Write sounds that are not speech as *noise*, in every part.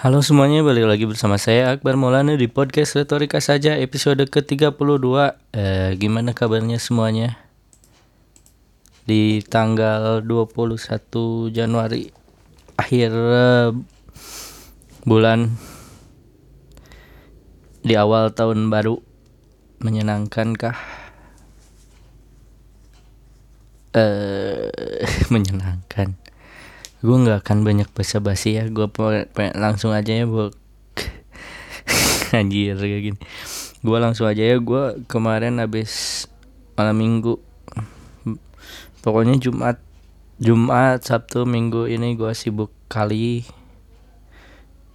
Halo semuanya, balik lagi bersama saya Akbar Maulana di podcast Retorika Saja episode ke-32 eh, Gimana kabarnya semuanya? Di tanggal 21 Januari Akhir eh, bulan Di awal tahun baru Menyenangkankah? Eh, *laughs* menyenangkan gue nggak akan banyak basa-basi ya. Gue langsung aja ya buat *laughs* anjir kayak gini. Gue langsung aja ya. Gue kemarin habis malam minggu pokoknya Jumat Jumat Sabtu Minggu ini gue sibuk kali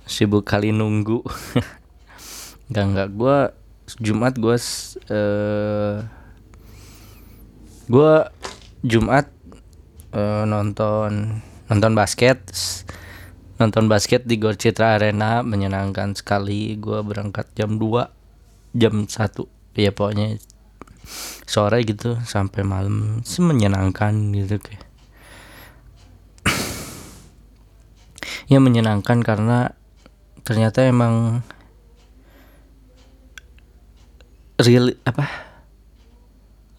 sibuk kali nunggu. *laughs* Nggak nggak. Gue Jumat gue uh, gue Jumat uh, nonton nonton basket nonton basket di Gor Citra Arena menyenangkan sekali. Gue berangkat jam 2 jam 1 ya pokoknya sore gitu sampai malam. Semenyenangkan gitu kayak. *clears throat* Ya menyenangkan karena ternyata emang real apa?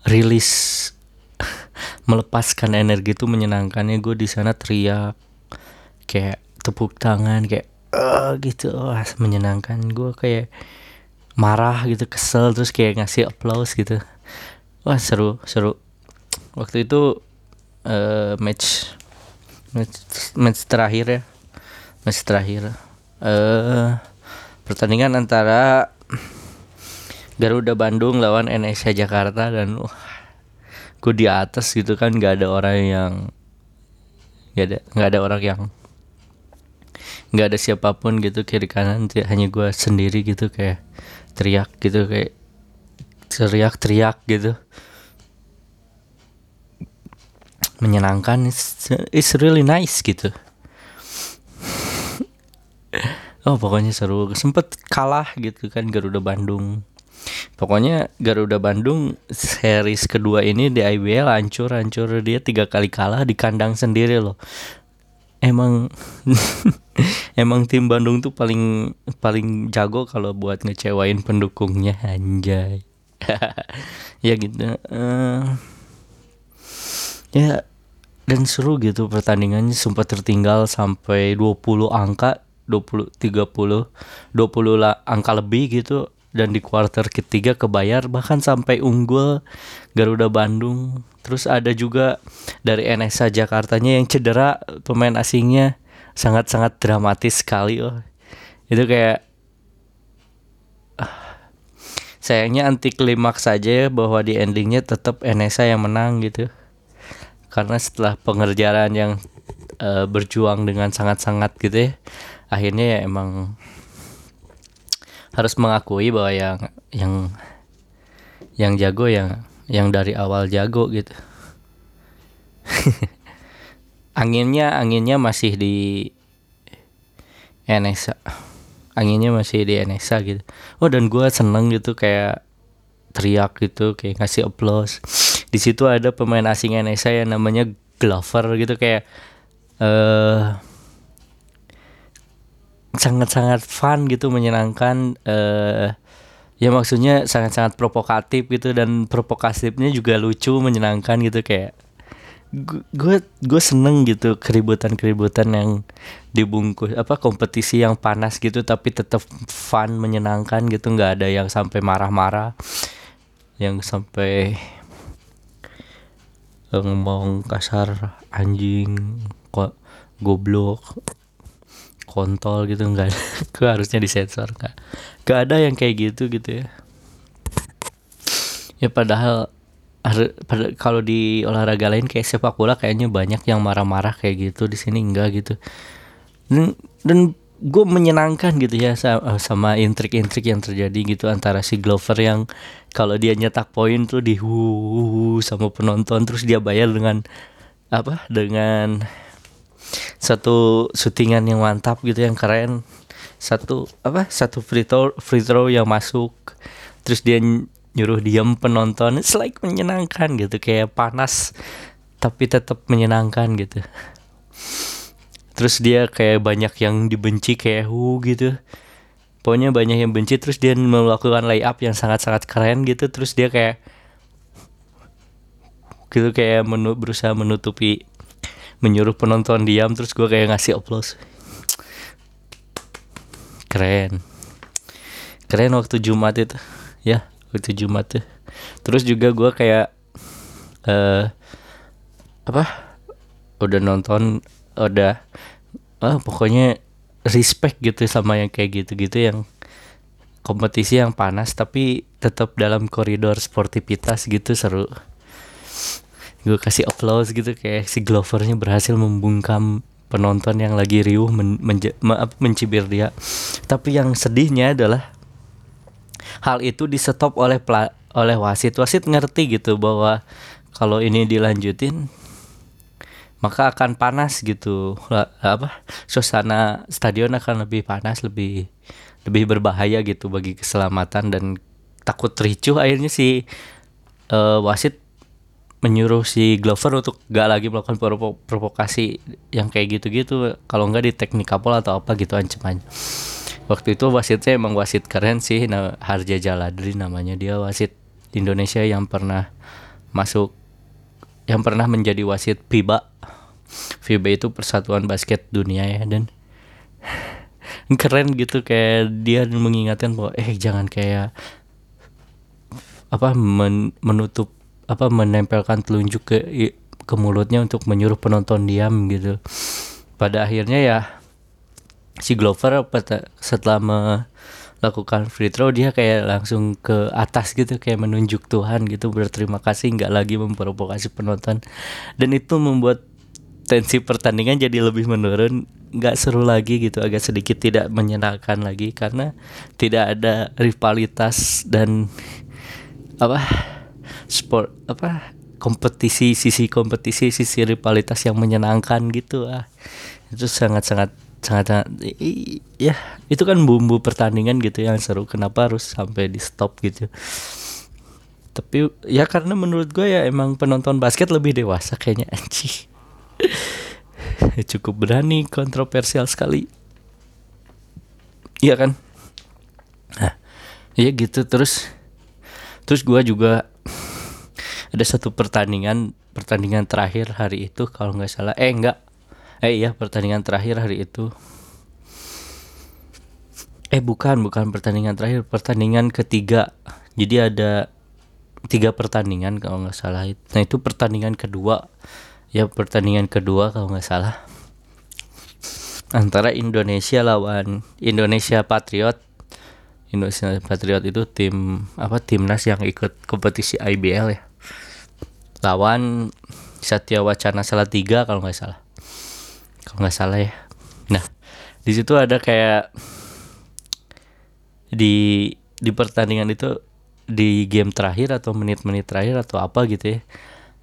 Rilis melepaskan energi itu menyenangkannya gue di sana teriak kayak tepuk tangan kayak uh, gitu. Wah menyenangkan. Gue kayak marah gitu kesel terus kayak ngasih applause gitu. Wah seru seru. Waktu itu uh, match match match terakhir ya. Match terakhir. Uh, pertandingan antara Garuda Bandung lawan NSA Jakarta dan uh, gue di atas gitu kan nggak ada orang yang nggak ada nggak ada orang yang nggak ada siapa pun gitu kiri kanan hanya gue sendiri gitu kayak teriak gitu kayak teriak-teriak gitu. Menyenangkan it's, it's really nice gitu. *laughs* Oh pokoknya seru. Sempet kalah gitu kan Garuda Bandung Pokoknya Garuda Bandung series kedua ini di IBL hancur-hancur dia tiga kali kalah di kandang sendiri loh. Emang *laughs* emang tim Bandung tuh paling paling jago kalau buat ngecewain pendukungnya anjay. *laughs* ya gitu. Uh, ya dan seru gitu pertandingannya sempat tertinggal sampai 20 angka 20 30 20 lah angka lebih gitu dan di kuarter ketiga kebayar bahkan sampai unggul Garuda Bandung. Terus ada juga dari NSA Jakartanya yang cedera pemain asingnya sangat-sangat dramatis sekali oh. Itu kayak uh, sayangnya anti klimaks saja ya bahwa di endingnya tetap NSA yang menang gitu. Karena setelah pengerjaan yang uh, berjuang dengan sangat-sangat gitu ya akhirnya ya emang harus mengakui bahwa yang yang yang jago yang yang dari awal jago gitu. *laughs* Anginnya anginnya masih di NSA anginnya masih di NSA gitu. Oh dan gue seneng gitu kayak teriak gitu kayak ngasih applause. Di situ ada pemain asing NSA yang namanya Glover gitu kayak eh uh, sangat-sangat fun gitu menyenangkan uh, ya maksudnya sangat-sangat provokatif gitu dan provokatifnya juga lucu menyenangkan gitu kayak gue gue seneng gitu keributan-keributan yang dibungkus apa kompetisi yang panas gitu tapi tetap fun menyenangkan gitu nggak ada yang sampai marah-marah yang sampai ngomong kasar anjing kok goblok kontol gitu enggak *laughs* gue harusnya disensor nggak. Nggak ada yang kayak gitu gitu ya. Ya padahal pada kalau di olahraga lain kayak sepak bola kayaknya banyak yang marah-marah kayak gitu di sini enggak gitu. Dan, dan gue menyenangkan gitu ya sama, sama intrik-intrik yang terjadi gitu antara si Glover yang kalau dia nyetak poin tuh di sama penonton terus dia bayar dengan apa dengan satu syutingan yang mantap gitu yang keren. Satu apa? Satu free throw free throw yang masuk. Terus dia nyuruh diam penonton. It's like menyenangkan gitu kayak panas tapi tetap menyenangkan gitu. Terus dia kayak banyak yang dibenci kayak hu gitu. Pokoknya banyak yang benci terus dia melakukan layup yang sangat-sangat keren gitu. Terus dia kayak gitu kayak menu berusaha menutupi menyuruh penonton diam terus gue kayak ngasih applause. Keren. Keren waktu Jumat itu. Ya waktu Jumat tuh. Terus juga gue kayak eh apa? Udah nonton udah ah pokoknya respect gitu sama yang kayak gitu-gitu yang kompetisi yang panas tapi tetap dalam koridor sportivitas gitu seru gue kasih applause gitu kayak si Glovernya berhasil membungkam penonton yang lagi riuh men, menje, maaf, mencibir dia. Tapi yang sedihnya adalah hal itu disetop oleh pela, oleh wasit. Wasit ngerti gitu bahwa kalau ini dilanjutin maka akan panas gitu. Apa suasana stadion akan lebih panas lebih lebih berbahaya gitu bagi keselamatan dan takut ricuh. Akhirnya si uh, wasit menyuruh si Glover untuk gak lagi melakukan provo provokasi yang kayak gitu-gitu. Kalau nggak di teknik kapal atau apa gitu ancaman. Waktu itu wasitnya emang wasit keren sih. Nah, Harja Jaladri namanya dia wasit Indonesia yang pernah masuk yang pernah menjadi wasit FIBA FIBA itu persatuan basket dunia ya dan *laughs* keren gitu kayak dia mengingatkan bahwa eh jangan kayak apa men menutup apa menempelkan telunjuk ke ke mulutnya untuk menyuruh penonton diam gitu. Pada akhirnya ya si Glover setelah melakukan free throw dia kayak langsung ke atas gitu kayak menunjuk Tuhan gitu berterima kasih nggak lagi memprovokasi penonton dan itu membuat tensi pertandingan jadi lebih menurun nggak seru lagi gitu agak sedikit tidak menyenangkan lagi karena tidak ada rivalitas dan apa sport apa kompetisi sisi kompetisi sisi rivalitas yang menyenangkan gitu ah. Itu sangat sangat sangat, sangat ya itu kan bumbu pertandingan gitu yang seru. Kenapa harus sampai di stop gitu? Tapi ya karena menurut gue ya emang penonton basket lebih dewasa kayaknya anjing. *laughs* Cukup berani kontroversial sekali. Iya kan? Nah iya gitu terus terus gue juga *laughs* ada satu pertandingan pertandingan terakhir hari itu kalau nggak salah. Eh enggak eh iya pertandingan terakhir hari itu. Eh bukan bukan pertandingan terakhir pertandingan ketiga. Jadi ada tiga pertandingan kalau nggak salah nah itu pertandingan kedua. Ya pertandingan kedua kalau nggak salah. Antara Indonesia lawan Indonesia Patriot Indonesia Patriot itu tim apa timnas yang ikut kompetisi IBL ya. Lawan Satya Wacana tiga kalau nggak salah. Kalau nggak salah ya. Nah di situ ada kayak di di pertandingan itu di game terakhir atau menit-menit terakhir atau apa gitu ya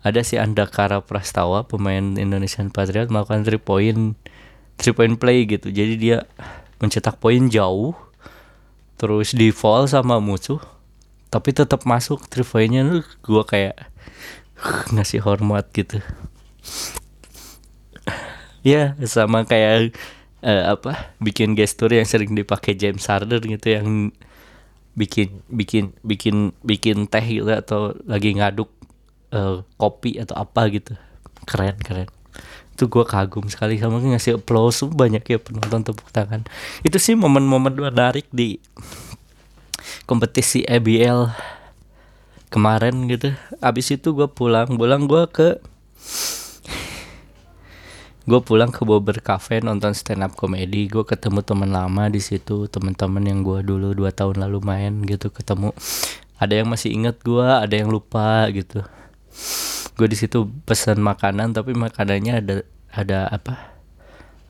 ada si Andakara Prastawa pemain Indonesian Patriot melakukan three point three point play gitu. Jadi dia mencetak poin jauh terus di fall sama musuh tapi tetap masuk pointnya tuh gue kayak ngasih hormat gitu. *laughs* Ya sama kayak uh, apa bikin gestur yang sering dipakai James Harden gitu yang bikin bikin bikin bikin teh gitu atau lagi ngaduk uh, kopi atau apa gitu. Keren keren itu gue kagum sekali sama ngasih applause. Banyak ya penonton tepuk tangan. Itu sih momen-momen menarik di kompetisi ABL kemarin gitu. Abis itu gue pulang. Pulang gue ke gue pulang ke Bobber Cafe nonton stand up comedy gue ketemu teman lama di situ teman-teman yang gue dulu dua tahun lalu main gitu ketemu. Ada yang masih inget gue ada yang lupa gitu gue di situ pesan makanan tapi makanannya ada ada apa?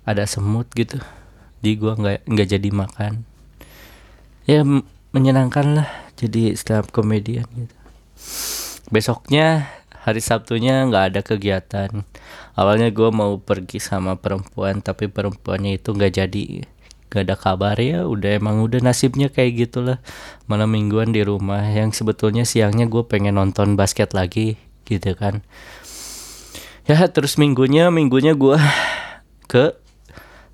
Ada semut gitu. Di gue nggak nggak jadi makan. Ya menyenangkan lah jadi up komedian gitu. Besoknya hari Sabtunya nggak ada kegiatan. Awalnya gue mau pergi sama perempuan tapi perempuannya itu nggak jadi. Gak ada kabar. Ya udah emang udah nasibnya kayak gitulah. Malam mingguan di rumah. Yang sebetulnya siangnya gue pengen nonton basket lagi gitu kan ya terus minggunya minggunya gue *sighs* ke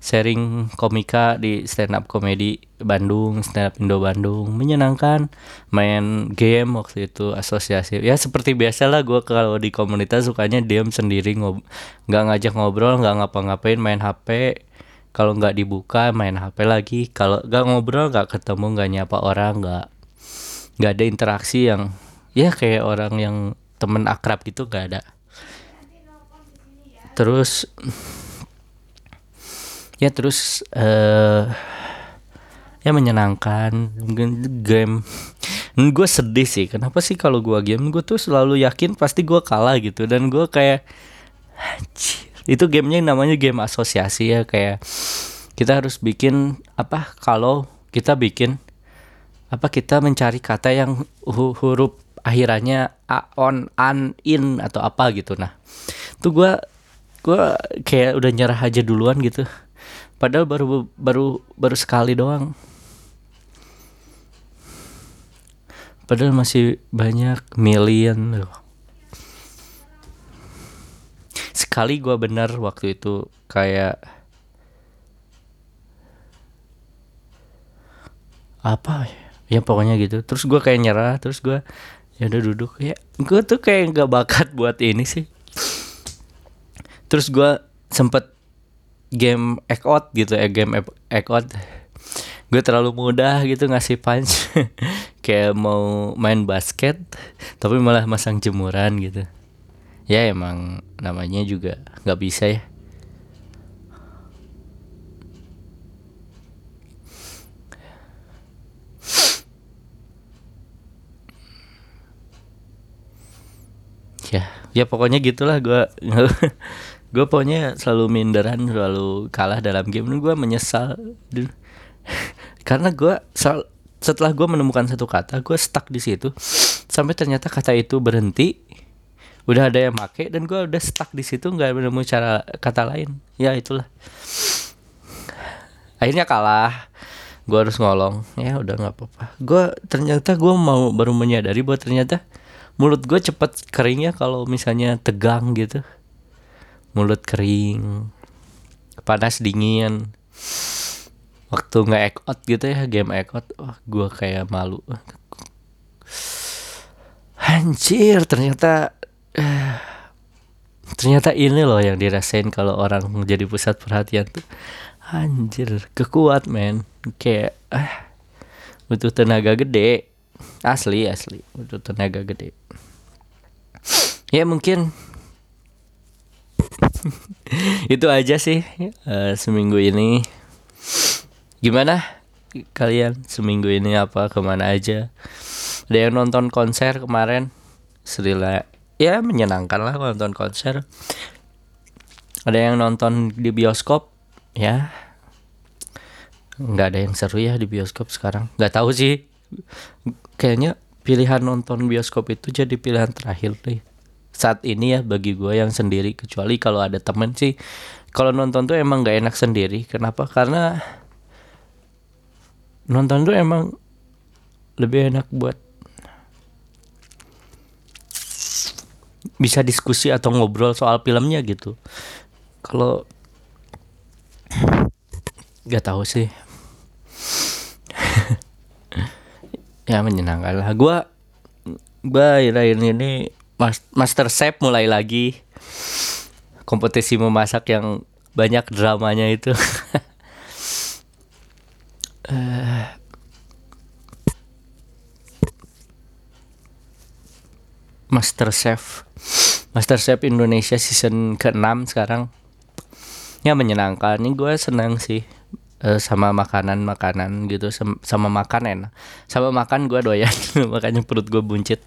sharing komika di stand up comedy Bandung, stand up Indo Bandung, menyenangkan. Main game waktu itu asosiasi. Ya seperti biasa lah gue kalau di komunitas sukanya diam sendiri ngob nggak ngajak ngobrol, nggak ngapa-ngapain, main HP. Kalau nggak dibuka main HP lagi. Kalau nggak ngobrol, nggak ketemu, nggak nyapa orang, nggak nggak ada interaksi yang ya kayak orang yang temen akrab gitu nggak ada. Terus ya terus eh ya menyenangkan mungkin game gue sedih sih kenapa sih kalau gue game gue tuh selalu yakin pasti gue kalah gitu dan gue kayak anjir, itu gamenya namanya game asosiasi ya kayak kita harus bikin apa kalau kita bikin apa kita mencari kata yang hu- huruf akhirannya on an in atau apa gitu. Nah tuh gue gue kayak udah nyerah aja duluan gitu. Padahal baru baru baru sekali doang. Padahal masih banyak million loh. Sekali gue bener waktu itu kayak apa ya? Ya pokoknya gitu. Terus gue kayak nyerah terus gue ya udah duduk. Ya gue tuh kayak nggak bakat buat ini sih. Terus gue sempet game egg gitu ya game egg out. Gue terlalu mudah gitu ngasih punch. *laughs* Kayak mau main basket tapi malah masang jemuran gitu. Ya emang namanya juga nggak bisa ya ya ya pokoknya gitulah gue *laughs* gue pokoknya selalu minderan selalu kalah dalam game ini. Gue menyesal. *laughs* Karena gue setelah gue menemukan satu kata gue stuck di situ. Sampai ternyata kata itu berhenti. Udah ada yang make dan gue udah stuck di situ nggak menemu cara kata lain. Ya itulah. Akhirnya kalah. Gue harus ngolong. Ya udah nggak apa-apa. Gue ternyata gue mau baru menyadari bahwa ternyata mulut gue cepet keringnya kalau misalnya tegang gitu. Mulut kering panas dingin. Waktu nggak egg out gitu ya game egg out wah gue kayak malu. Anjir ternyata eh, ternyata ini loh yang dirasain kalau orang menjadi pusat perhatian tuh. Anjir kekuat men. Kayak ah butuh tenaga gede. Asli asli butuh tenaga gede ya mungkin. *laughs* Itu aja sih eh, seminggu ini. Gimana kalian seminggu ini? Apa ke mana aja? Ada yang nonton konser kemarin? Serila ya menyenangkan lah nonton konser. Ada yang nonton di bioskop? Ya. Nggak ada yang seru ya di bioskop sekarang. Nggak tahu sih. Kayaknya pilihan nonton bioskop itu jadi pilihan terakhir deh. Saat ini ya bagi gue yang sendiri kecuali kalau ada temen sih kalau nonton tuh emang nggak enak sendiri. Kenapa? Karena nonton tuh emang lebih enak buat bisa diskusi atau ngobrol soal filmnya gitu. Kalau *clears throat* nggak tahu sih ya menyenangkan lah. Gue gue akhir-akhir ini mas- master chef mulai lagi. Kompetisi memasak yang banyak dramanya itu. *laughs* Eh, Master Chef. Master Chef Indonesia season ke-6 sekarang. Ya menyenangkan. Ini gue senang sih eh, sama makanan-makanan gitu sem- sama makan enak. Sama makan gue doyan *laughs* makanya perut gue buncit.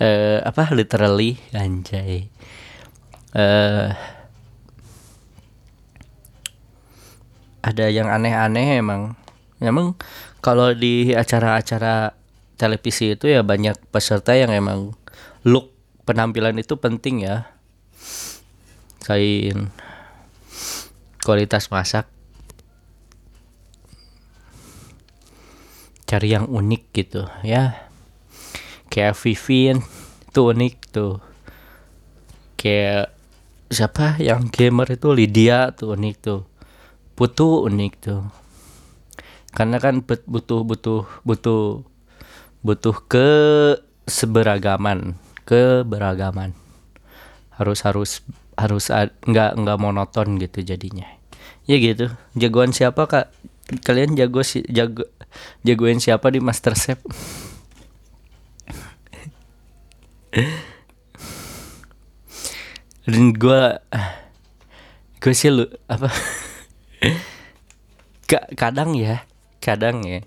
Eh apa literally anjay. Eh ada yang aneh-aneh emang. Emang kalau di acara-acara televisi itu ya banyak peserta yang emang look penampilan itu penting ya. Kain kualitas masak cari yang unik gitu ya. Kayak Vivien itu unik tuh. Kayak siapa yang gamer itu? Lydia tuh unik tuh. Putu unik tuh. Karena kan butuh butuh butuh butuh ke seberagaman keberagaman. Harus harus harus nggak nggak monoton gitu jadinya. Ya gitu. Jagoan siapa kak kalian jago si jago jagoin siapa di Master Chef dan gue gue sih lu apa? Ka- kadang ya kadang ya.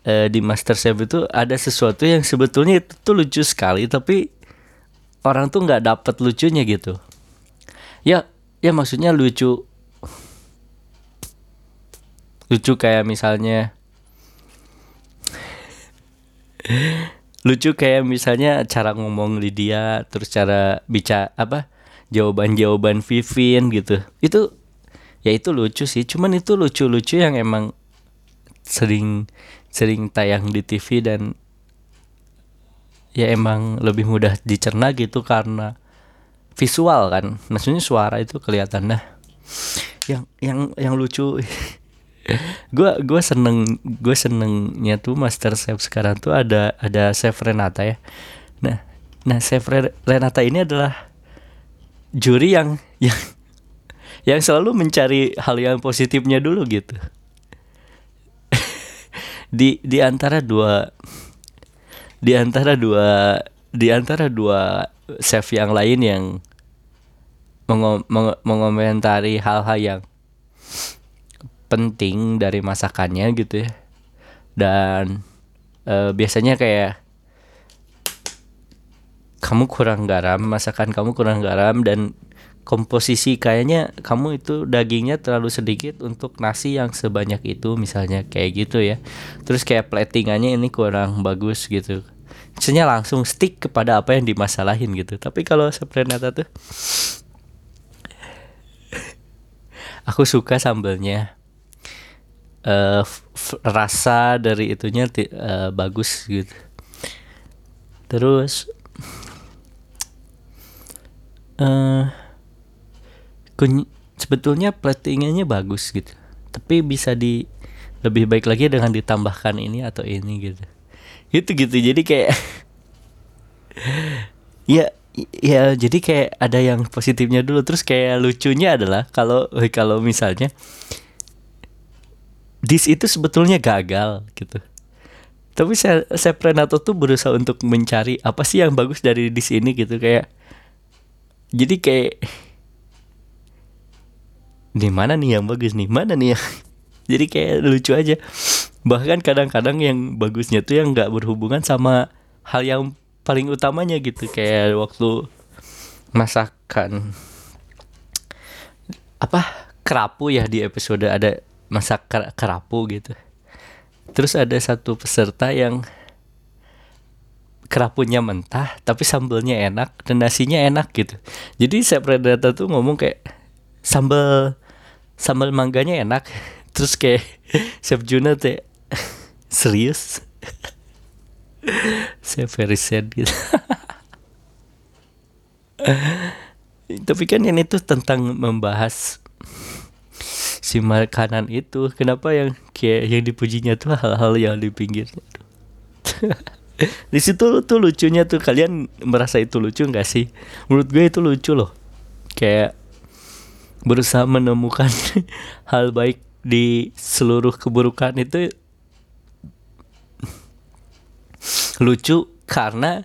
Eh, di Master Chef itu ada sesuatu yang sebetulnya itu tuh lucu sekali tapi orang tuh nggak dapet lucunya gitu. Ya ya maksudnya lucu lucu kayak misalnya lucu kayak misalnya cara ngomong Lydia terus cara bicara apa jawaban-jawaban Vivin gitu. Itu ya itu lucu sih. Cuman itu lucu-lucu yang emang sering sering tayang di TV dan ya emang lebih mudah dicerna gitu karena visual kan. Maksudnya suara itu kelihatan nah yang yang yang lucu *laughs* *laughs* gue gue seneng gue senengnya tuh Master Chef sekarang tuh ada ada Chef Renata ya. Nah nah Chef Re- Renata ini adalah juri yang yang *laughs* yang selalu mencari hal yang positifnya dulu gitu. *laughs* Di di antara dua di antara dua di antara dua chef yang lain yang mengo- mengo- mengomentari hal-hal yang penting dari masakannya gitu ya. Dan eh, biasanya kayak kamu kurang garam masakan kamu kurang garam dan komposisi kayaknya kamu itu dagingnya terlalu sedikit untuk nasi yang sebanyak itu misalnya kayak gitu ya. Terus kayak platingannya ini kurang bagus gitu. Misalnya langsung stick kepada apa yang dimasalahin gitu. Tapi kalau Seprenata tuh *laughs* aku suka sambelnya f- rasa dari itunya eh, bagus gitu. Terus eh kun- sebetulnya platingannya bagus gitu. Tapi bisa di lebih baik lagi dengan ditambahkan ini atau ini gitu. Gitu gitu jadi kayak *laughs* ya ya jadi kayak ada yang positifnya dulu. Terus kayak lucunya adalah kalau kalau misalnya dis itu sebetulnya gagal gitu. Tapi saya saya Prenato tuh berusaha untuk mencari apa sih yang bagus dari dis ini gitu. Kayak jadi kayak di mana nih yang bagus nih? Mana nih yang *laughs* jadi kayak lucu aja. Bahkan kadang-kadang yang bagusnya tuh yang nggak berhubungan sama hal yang paling utamanya gitu. Kayak waktu masakan apa kerapu ya di episode ada masak ker- kerapu gitu. Terus ada satu peserta yang kerapunya mentah tapi sambelnya enak dan nasinya enak gitu. Jadi saya Predator tuh ngomong kayak sambal sambal mangganya enak. *laughs* Terus kayak *laughs* Chef Juna teh *laughs* serius? Saya very sad gitu. Tapi kan ini tuh tentang membahas si makanan itu kenapa yang kayak yang dipujinya tuh hal-hal yang di pinggirnya *laughs* di situ tuh lucunya tuh kalian merasa itu lucu nggak sih? Menurut gue itu lucu loh. Kayak berusaha menemukan *laughs* hal baik di seluruh keburukan itu *laughs* lucu karena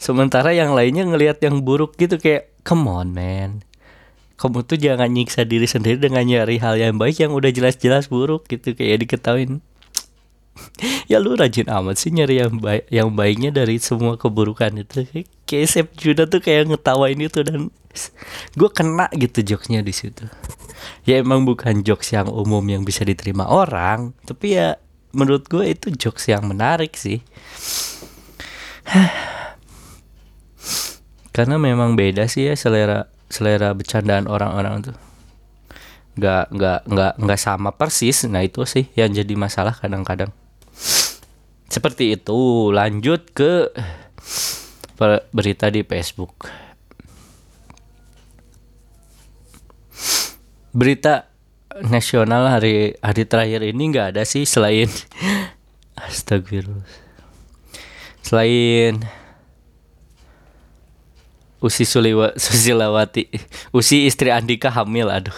sementara yang lainnya ngelihat yang buruk gitu kayak come on man kamu tuh jangan nyiksa diri sendiri dengan nyari hal yang baik yang udah jelas-jelas buruk gitu kayak diketahuin. *laughs* Ya lu rajin amat sih nyari yang baik yang baiknya dari semua keburukan itu. Kayak Sep Judah tuh kayak ngetawain itu dan *laughs* gue kena gitu jokesnya di situ. Ya emang bukan jokes yang umum yang bisa diterima orang tapi ya menurut gue itu jokes yang menarik sih. *sighs* Karena memang beda sih ya selera selera bercandaan orang-orang tuh. Nggak nggak nggak nggak sama persis. Nah itu sih yang jadi masalah kadang-kadang. Seperti itu. Lanjut ke berita di Facebook. Berita nasional hari hari terakhir ini nggak ada sih selain *laughs* astagfirullah. Selain Usi Suliwa *laughs* Susilawati. Usi istri Andika hamil aduh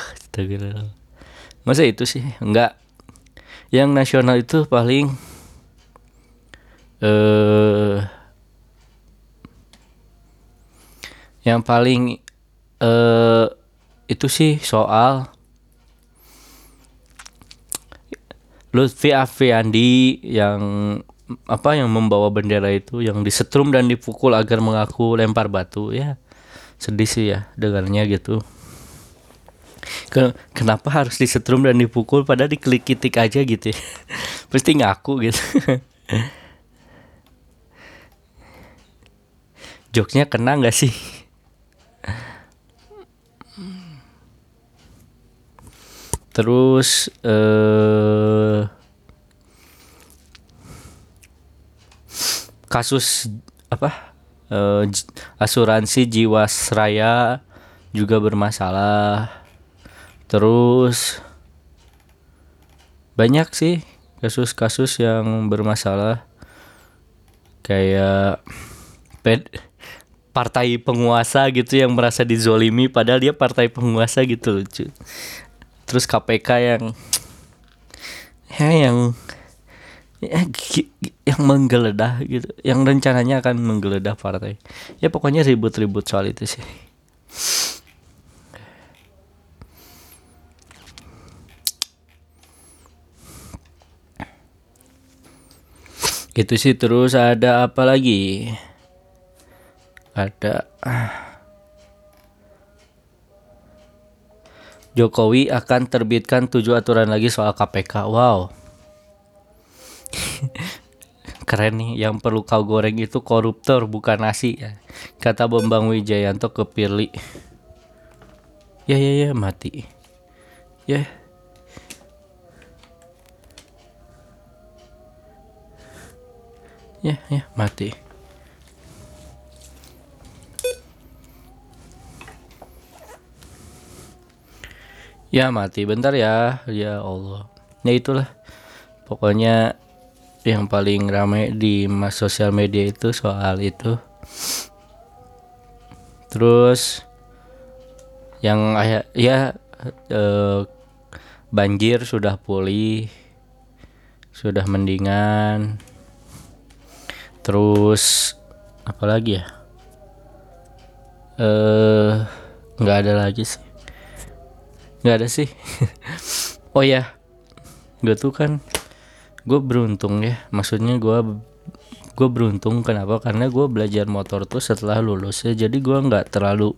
masa itu sih? Enggak. Yang nasional itu paling eh yang paling eh itu sih soal Lutfi Afriandi yang apa yang membawa bendera itu yang disetrum dan dipukul agar mengaku lempar batu ya sedih sih ya dengarnya gitu. Ke, kenapa harus disetrum dan dipukul? Pada diklik kitik aja gitu ya. *laughs* Pasti ngaku gitu. *laughs* Jokesnya kena nggak sih? Terus eh kasus apa eh, j- asuransi jiwasraya juga bermasalah. Terus banyak sih kasus-kasus yang bermasalah. Kayak ped partai penguasa gitu yang merasa dizolimi padahal dia partai penguasa gitu lucu. Terus KPK yang ya yang ya, yang menggeledah gitu. Yang rencananya akan menggeledah partai. Ya pokoknya ribut-ribut soal itu sih. Itu sih terus ada apa lagi? Ada Jokowi akan terbitkan tujuh aturan lagi soal KPK wow *laughs* keren nih yang perlu kau goreng itu koruptor bukan nasi. Ya kata Bambang Wijayanto ke Pirli. Ya ya ya mati. Ya. Ya ya mati. Ya mati. Bentar ya. Ya Allah. Ya itulah. Pokoknya yang paling ramai di mas sosial media itu soal itu. Terus yang ya eh, banjir sudah pulih sudah mendingan. Terus apa lagi ya? Eh nggak ada lagi sih. Nggak ada sih. *laughs* Oh ya gue tuh kan gue beruntung ya maksudnya gue gue beruntung. Kenapa? Karena gue belajar motor tuh setelah lulus ya. Jadi gue nggak terlalu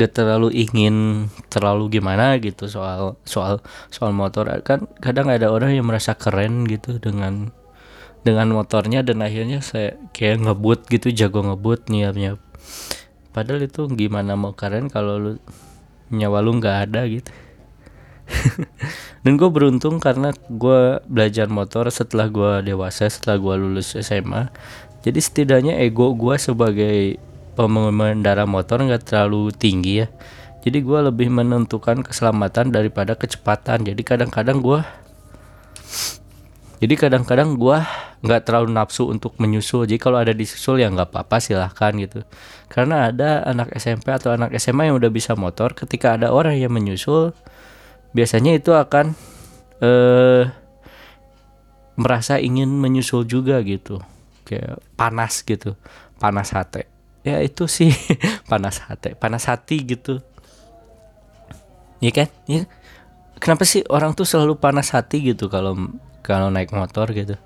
gak terlalu ingin terlalu gimana gitu soal soal soal motor. Kan kadang ada orang yang merasa keren gitu dengan dengan motornya dan akhirnya saya kayak ngebut gitu jago ngebut nyiap padahal itu gimana mau keren kalau lu nyawa lu nggak ada gitu *laughs* dan gue beruntung karena gue belajar motor setelah gue dewasa setelah gue lulus SMA jadi setidaknya ego gue sebagai pengendara motor nggak terlalu tinggi ya. Jadi gue lebih menentukan keselamatan daripada kecepatan. Jadi kadang-kadang gue jadi kadang-kadang gue nggak terlalu nafsu untuk menyusul. Jadi kalau ada disusul ya nggak apa-apa silahkan gitu. Karena ada anak SMP atau anak SMA yang udah bisa motor ketika ada orang yang menyusul biasanya itu akan eh merasa ingin menyusul juga gitu. Kayak panas gitu. Panas hati. Ya itu sih. *laughs* Panas hati. Panas hati gitu. Iya kan? Ya kenapa sih orang tuh selalu panas hati gitu kalau kalau naik motor gitu?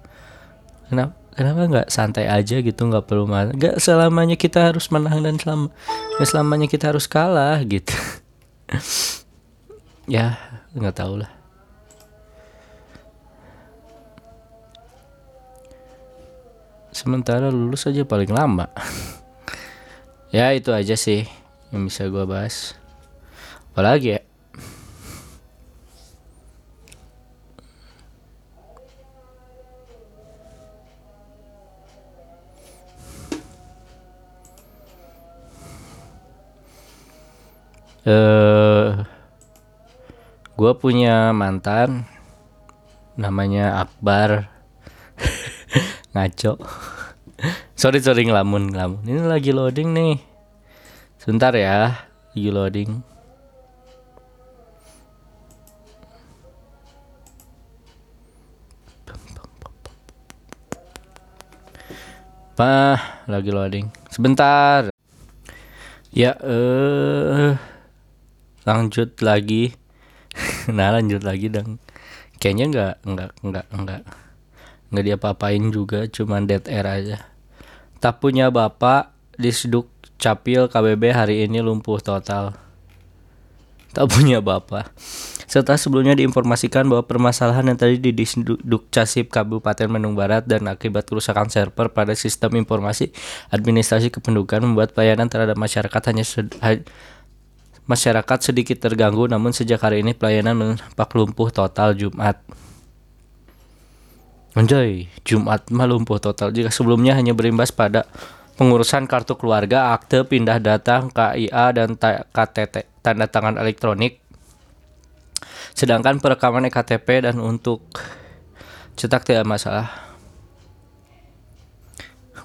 Kenapa kenapa nggak santai aja gitu? Nggak perlu nggak selamanya kita harus menang dan nggak selamanya kita harus kalah gitu *laughs* ya nggak tahu lah. Sementara lulus aja paling lama. *laughs* Ya itu aja sih yang bisa gua bahas. Apalagi ya? Eh gue punya mantan namanya Akbar *laughs* ngaco sorry sorry ngelamun ngelamun ini lagi loading nih sebentar ya lagi loading Pah, lagi loading. Sebentar. Ya, eh lanjut lagi. *laughs* nah, lanjut lagi dong. Kayaknya nggak nggak nggak nggak nggak diapa-apain juga, cuman dead air aja. Tak punya bapak di Seduk Capil KBB hari ini lumpuh total. Tak punya bapak. Serta sebelumnya diinformasikan bahwa permasalahan yang tadi di Dukcasib Kabupaten Bandung Barat dan akibat kerusakan server pada sistem informasi administrasi kependudukan membuat pelayanan terhadap masyarakat hanya masyarakat sedikit terganggu namun sejak hari ini pelayanan menampak lumpuh total Jumat. Anjay, Jumat mah lumpuh total jika sebelumnya hanya berimbas pada pengurusan kartu keluarga, akte pindah data, KIA dan KTT, tanda tangan elektronik Sedangkan perekaman EKTP dan untuk cetak tidak masalah.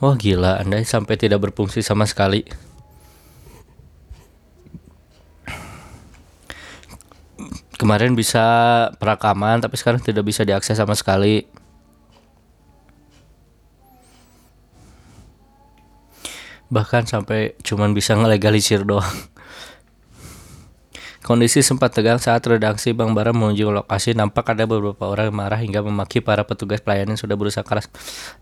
Wah gila, Anda sampai tidak berfungsi sama sekali. Kemarin bisa perekaman, tapi sekarang tidak bisa diakses sama sekali. Bahkan sampai cuman bisa ngelegalisir doang. Kondisi sempat tegang saat redaksi Bang Bara menuju lokasi. Nampak ada beberapa orang yang marah hingga memaki para petugas pelayanan sudah berusaha keras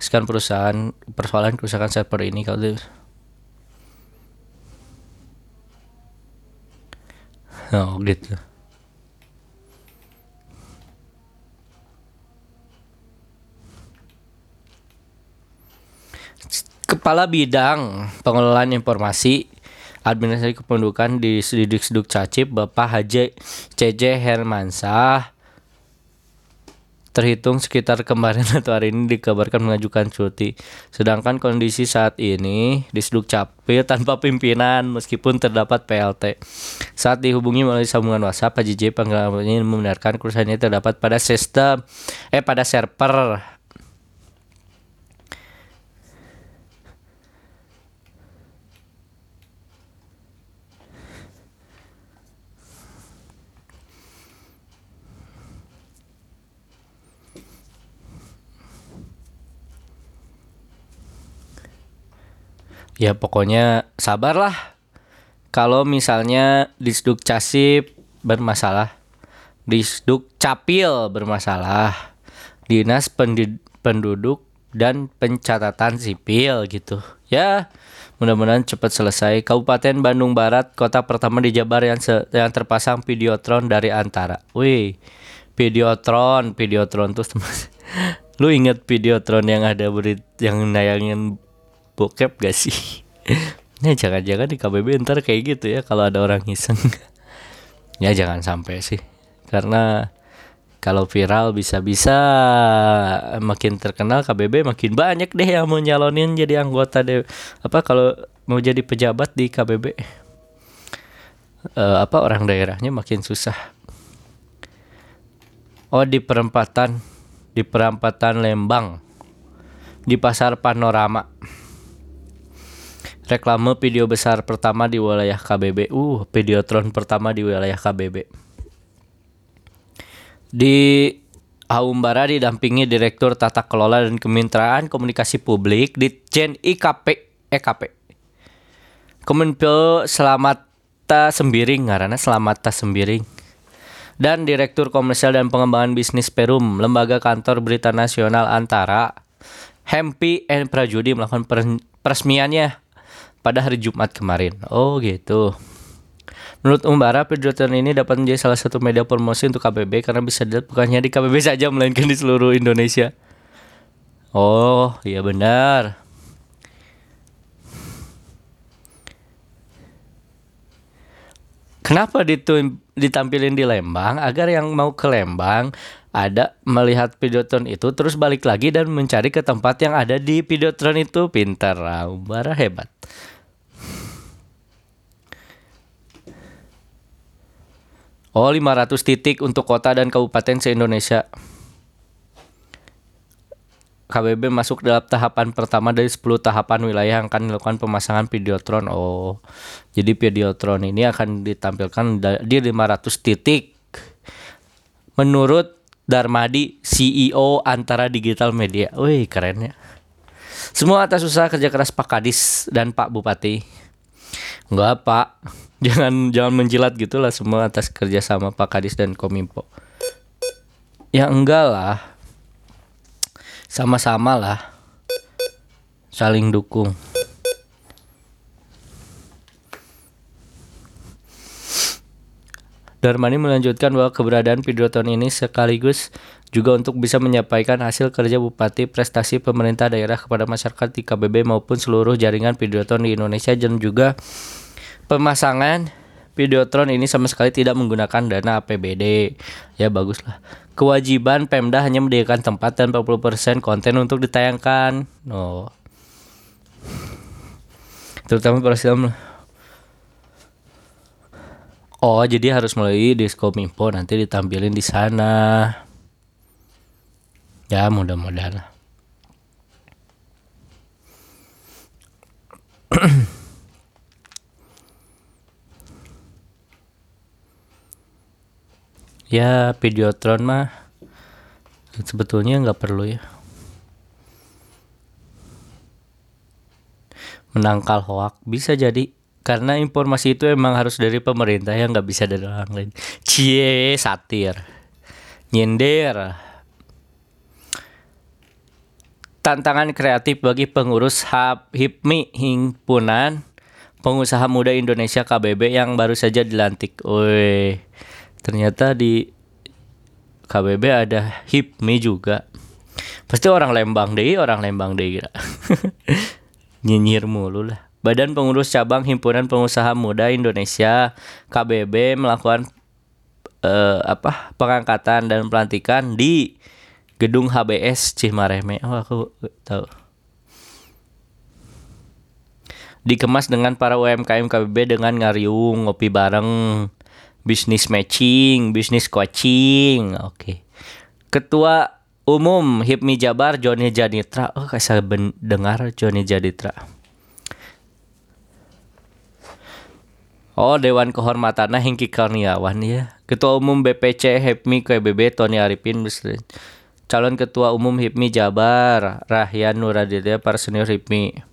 sekarang perusahaan persoalan kerusakan server ini. Kalau Oh gitu. Kepala Bidang Pengelolaan Informasi Administrasi Kependudukan di Sidik Seduk Cacip Bapak Haji CJ Hermansah terhitung sekitar kemarin *laughs* atau hari ini dikabarkan mengajukan cuti. Sedangkan kondisi saat ini di Seduk Capil tanpa pimpinan meskipun terdapat PLT. Saat dihubungi melalui sambungan WhatsApp, Haji J ini membenarkan kerusakannya terdapat pada sistem eh pada server ya pokoknya sabarlah. Kalau misalnya disduk casip bermasalah disduk capil bermasalah dinas penduduk dan pencatatan sipil gitu. Ya mudah-mudahan cepat selesai. Kabupaten Bandung Barat kota pertama di Jabar yang se yang terpasang videotron dari antara. Wih videotron videotron tuh *laughs* lu inget videotron yang ada berit yang nayangin bokep gak sih? *laughs* ya jangan-jangan di KBB ntar kayak gitu ya kalau ada orang iseng. *laughs* ya jangan sampai sih. Karena kalau viral bisa-bisa makin terkenal KBB makin banyak deh yang mau nyalonin jadi anggota deh apa kalau mau jadi pejabat di KBB uh, eh, apa orang daerahnya makin susah oh di perempatan di perempatan Lembang di pasar Panorama reklame video besar pertama di wilayah KBB. Uh, videotron pertama di wilayah KBB. Di Aumbara didampingi Direktur Tata Kelola dan Kemitraan Komunikasi Publik di Jen IKP EKP. Kemenpil Selamata Sembiring karena Selamata Sembiring dan Direktur Komersial dan Pengembangan Bisnis Perum, Lembaga Kantor Berita Nasional Antara, Hempi and Prajudi melakukan peresmiannya pada hari Jumat kemarin. Oh gitu. Menurut Umbara, Pedroton ini dapat menjadi salah satu media promosi untuk KBB karena bisa dilihat bukan hanya di KBB saja *laughs* melainkan di seluruh Indonesia. Oh, iya benar. Kenapa ditampilin di Lembang? Agar yang mau ke Lembang ada melihat videotron itu terus balik lagi dan mencari ke tempat yang ada di videotron itu. Pintar, Umbara hebat. Oh 500 titik untuk kota dan kabupaten se-Indonesia KBB masuk dalam tahapan pertama dari 10 tahapan wilayah yang akan dilakukan pemasangan Videotron. Oh, jadi Videotron ini akan ditampilkan di 500 titik. Menurut Darmadi, CEO antara digital media. Wih, keren ya. Semua atas usaha kerja keras Pak Kadis dan Pak Bupati. Enggak, Pak. Jangan jangan menjilat gitulah semua atas kerja sama Pak Kadis dan Kominfo. Ya enggak lah. Sama-sama lah. Saling dukung. Darmani melanjutkan bahwa keberadaan Videoton ini sekaligus juga untuk bisa menyampaikan hasil kerja Bupati prestasi pemerintah daerah kepada masyarakat di KBB maupun seluruh jaringan Videoton di Indonesia dan juga pemasangan Videotron ini sama sekali tidak menggunakan dana APBD. Ya baguslah. Kewajiban Pemda hanya menyediakan tempat dan 40% konten untuk ditayangkan. Oh. Terutama para film. Oh, jadi harus melalui Diskominfo nanti ditampilin di sana. Ya, mudah-mudahan. *clears throat* ya Videotron mah sebetulnya nggak perlu ya. Menangkal hoak bisa jadi karena informasi itu emang harus dari pemerintah yang nggak bisa dari orang lain. Cie satir. Nyender. Tantangan kreatif bagi pengurus HIPMI himpunan pengusaha muda Indonesia KBB yang baru saja dilantik. Woi, ternyata di KBB ada HIPMI juga. Pasti orang Lembang deh orang Lembang deh kira. *laughs* Nyinyir mulu lah. Badan Pengurus Cabang Himpunan Pengusaha Muda Indonesia KBB melakukan uh, apa pengangkatan dan pelantikan di gedung HBS Cimareme. Oh aku tahu. Dikemas dengan para UMKM KBB dengan ngariung ngopi bareng bisnis matching, bisnis coaching. Oke. Okay. Ketua Umum HIPMI Jabar Joni Janitra. Oh, saya dengar Joni Janitra. Oh, Dewan Kehormatan Hengki Karniawan ya. Ketua Umum BPC HIPMI KBB Tony Arifin Calon Ketua Umum HIPMI Jabar Rahyan Nuraditya para senior HIPMI.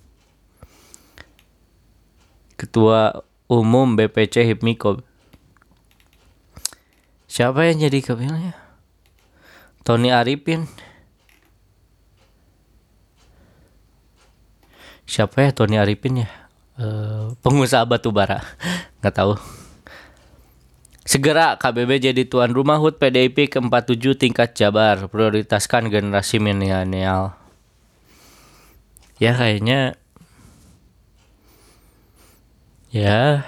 Ketua Umum BPC HIPMI Siapa yang jadi kepilihnya? Tony Arifin. Siapa ya Tony Arifin ya? Uh, pengusaha batu bara. *laughs* Nggak tahu. Segera KBB jadi tuan rumah HUT PDIP ke-47 tingkat Jabar. Prioritaskan generasi milenial. Ya kayaknya ya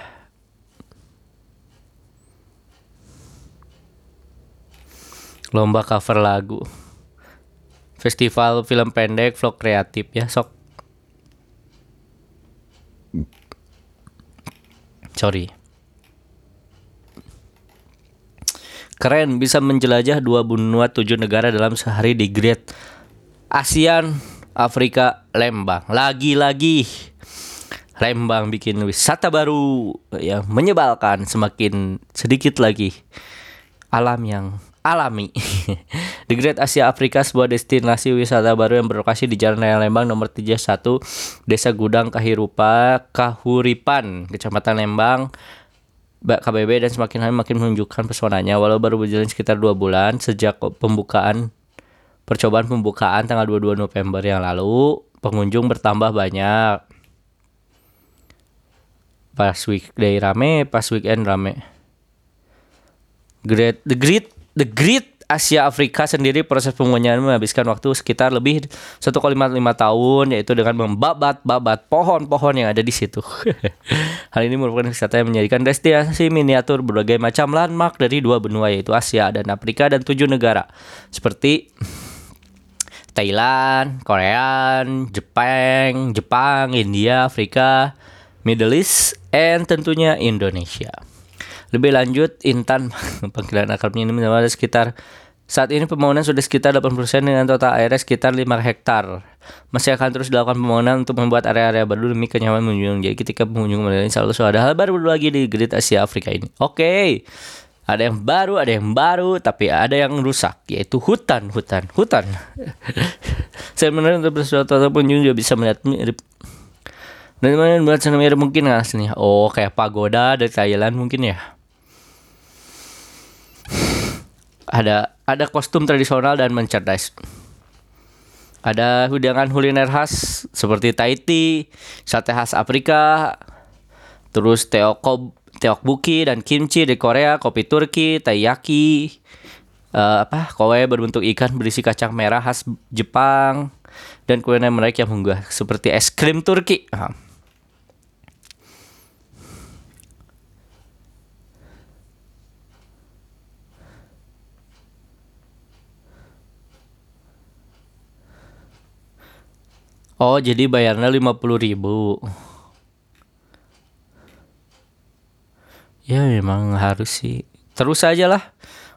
lomba cover lagu. Festival film pendek vlog kreatif. Ya sok. Sorry. Keren bisa menjelajah dua benua tujuh negara dalam sehari di Great ASEAN Afrika Lembang. Lagi-lagi Lembang bikin wisata baru yang menyebalkan semakin sedikit lagi alam yang alami. *laughs* di Great Asia Afrika sebuah destinasi wisata baru yang berlokasi di Jalan Raya Lembang nomor 31 Desa Gudang Kahirupa Kahuripan Kecamatan Lembang KBB dan semakin hari makin menunjukkan pesonanya. Walau baru berjalan sekitar dua bulan sejak pembukaan percobaan pembukaan tanggal 22 November yang lalu pengunjung bertambah banyak. Pas weekday rame pas weekend rame. Great the Great The Great Asia Afrika sendiri proses pembangunan menghabiskan waktu sekitar lebih 1,5 tahun yaitu dengan membabat-babat pohon-pohon yang ada di situ. *laughs* Hal ini merupakan wisata yang menjadikan destinasi miniatur berbagai macam landmark dari dua benua yaitu Asia dan Afrika dan tujuh negara seperti Thailand, Korea, Jepang, Jepang, India, Afrika, Middle East, and tentunya Indonesia. Lebih lanjut, Intan *laughs* panggilan akrabnya ini ada sekitar saat ini pembangunan sudah sekitar 80% dengan total area sekitar 5 hektar. Masih akan terus dilakukan pembangunan untuk membuat area-area baru demi kenyamanan pengunjung. Jadi ketika pengunjung melihat selalu ada hal baru lagi di grid Asia Afrika ini. Oke. Okay. Ada yang baru, ada yang baru, tapi ada yang rusak, yaitu hutan, hutan, hutan. *laughs* Saya menurut untuk atau pengunjung juga bisa melihat mirip dan mana buat sana mirip mungkin nggak sini? Oh, kayak pagoda dari Thailand mungkin ya. Ada ada kostum tradisional dan merchandise. Ada hidangan kuliner khas seperti Tahiti, sate khas Afrika, terus teokob, teokbuki dan kimchi di Korea, kopi Turki, taiyaki, uh, apa kowe berbentuk ikan berisi kacang merah khas Jepang dan kuliner mereka yang menggugah seperti es krim Turki. Uh. Oh jadi bayarnya lima puluh ribu. Ya memang harus sih. Terus aja lah.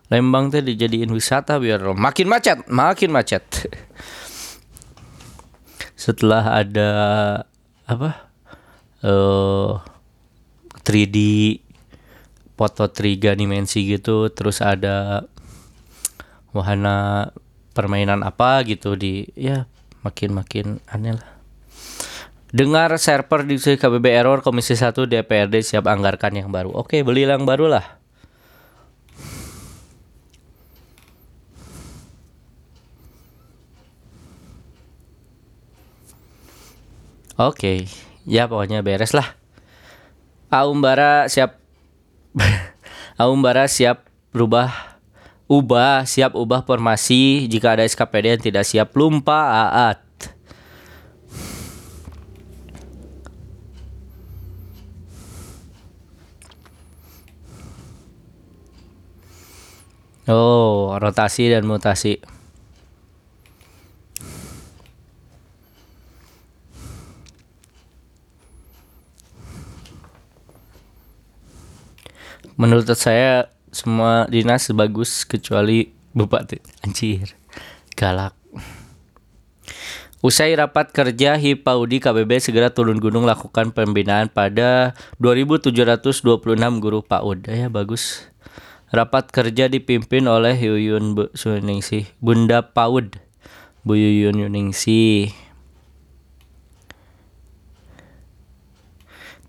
Lembang tuh dijadiin wisata biar makin macet Makin macet. Setelah ada Apa uh, 3D Foto tiga dimensi gitu Terus ada Wahana permainan apa gitu di ya makin-makin aneh lah. Dengar server di KBB error Komisi 1 DPRD siap anggarkan yang baru. Oke, beli yang baru lah. Oke, ya pokoknya beres lah. Aumbara siap *laughs* Aumbara siap berubah Ubah, siap ubah formasi jika ada SKPD yang tidak siap lupa aat. Oh, rotasi dan mutasi. Menurut saya semua dinas bagus kecuali bupati anjir galak Usai rapat kerja Hipaudi KBB segera turun gunung lakukan pembinaan pada 2726 guru PAUD. Ya bagus. Rapat kerja dipimpin oleh Yuyun Bu Suningsi, Bunda PAUD. Bu Yuyun Yuningsi.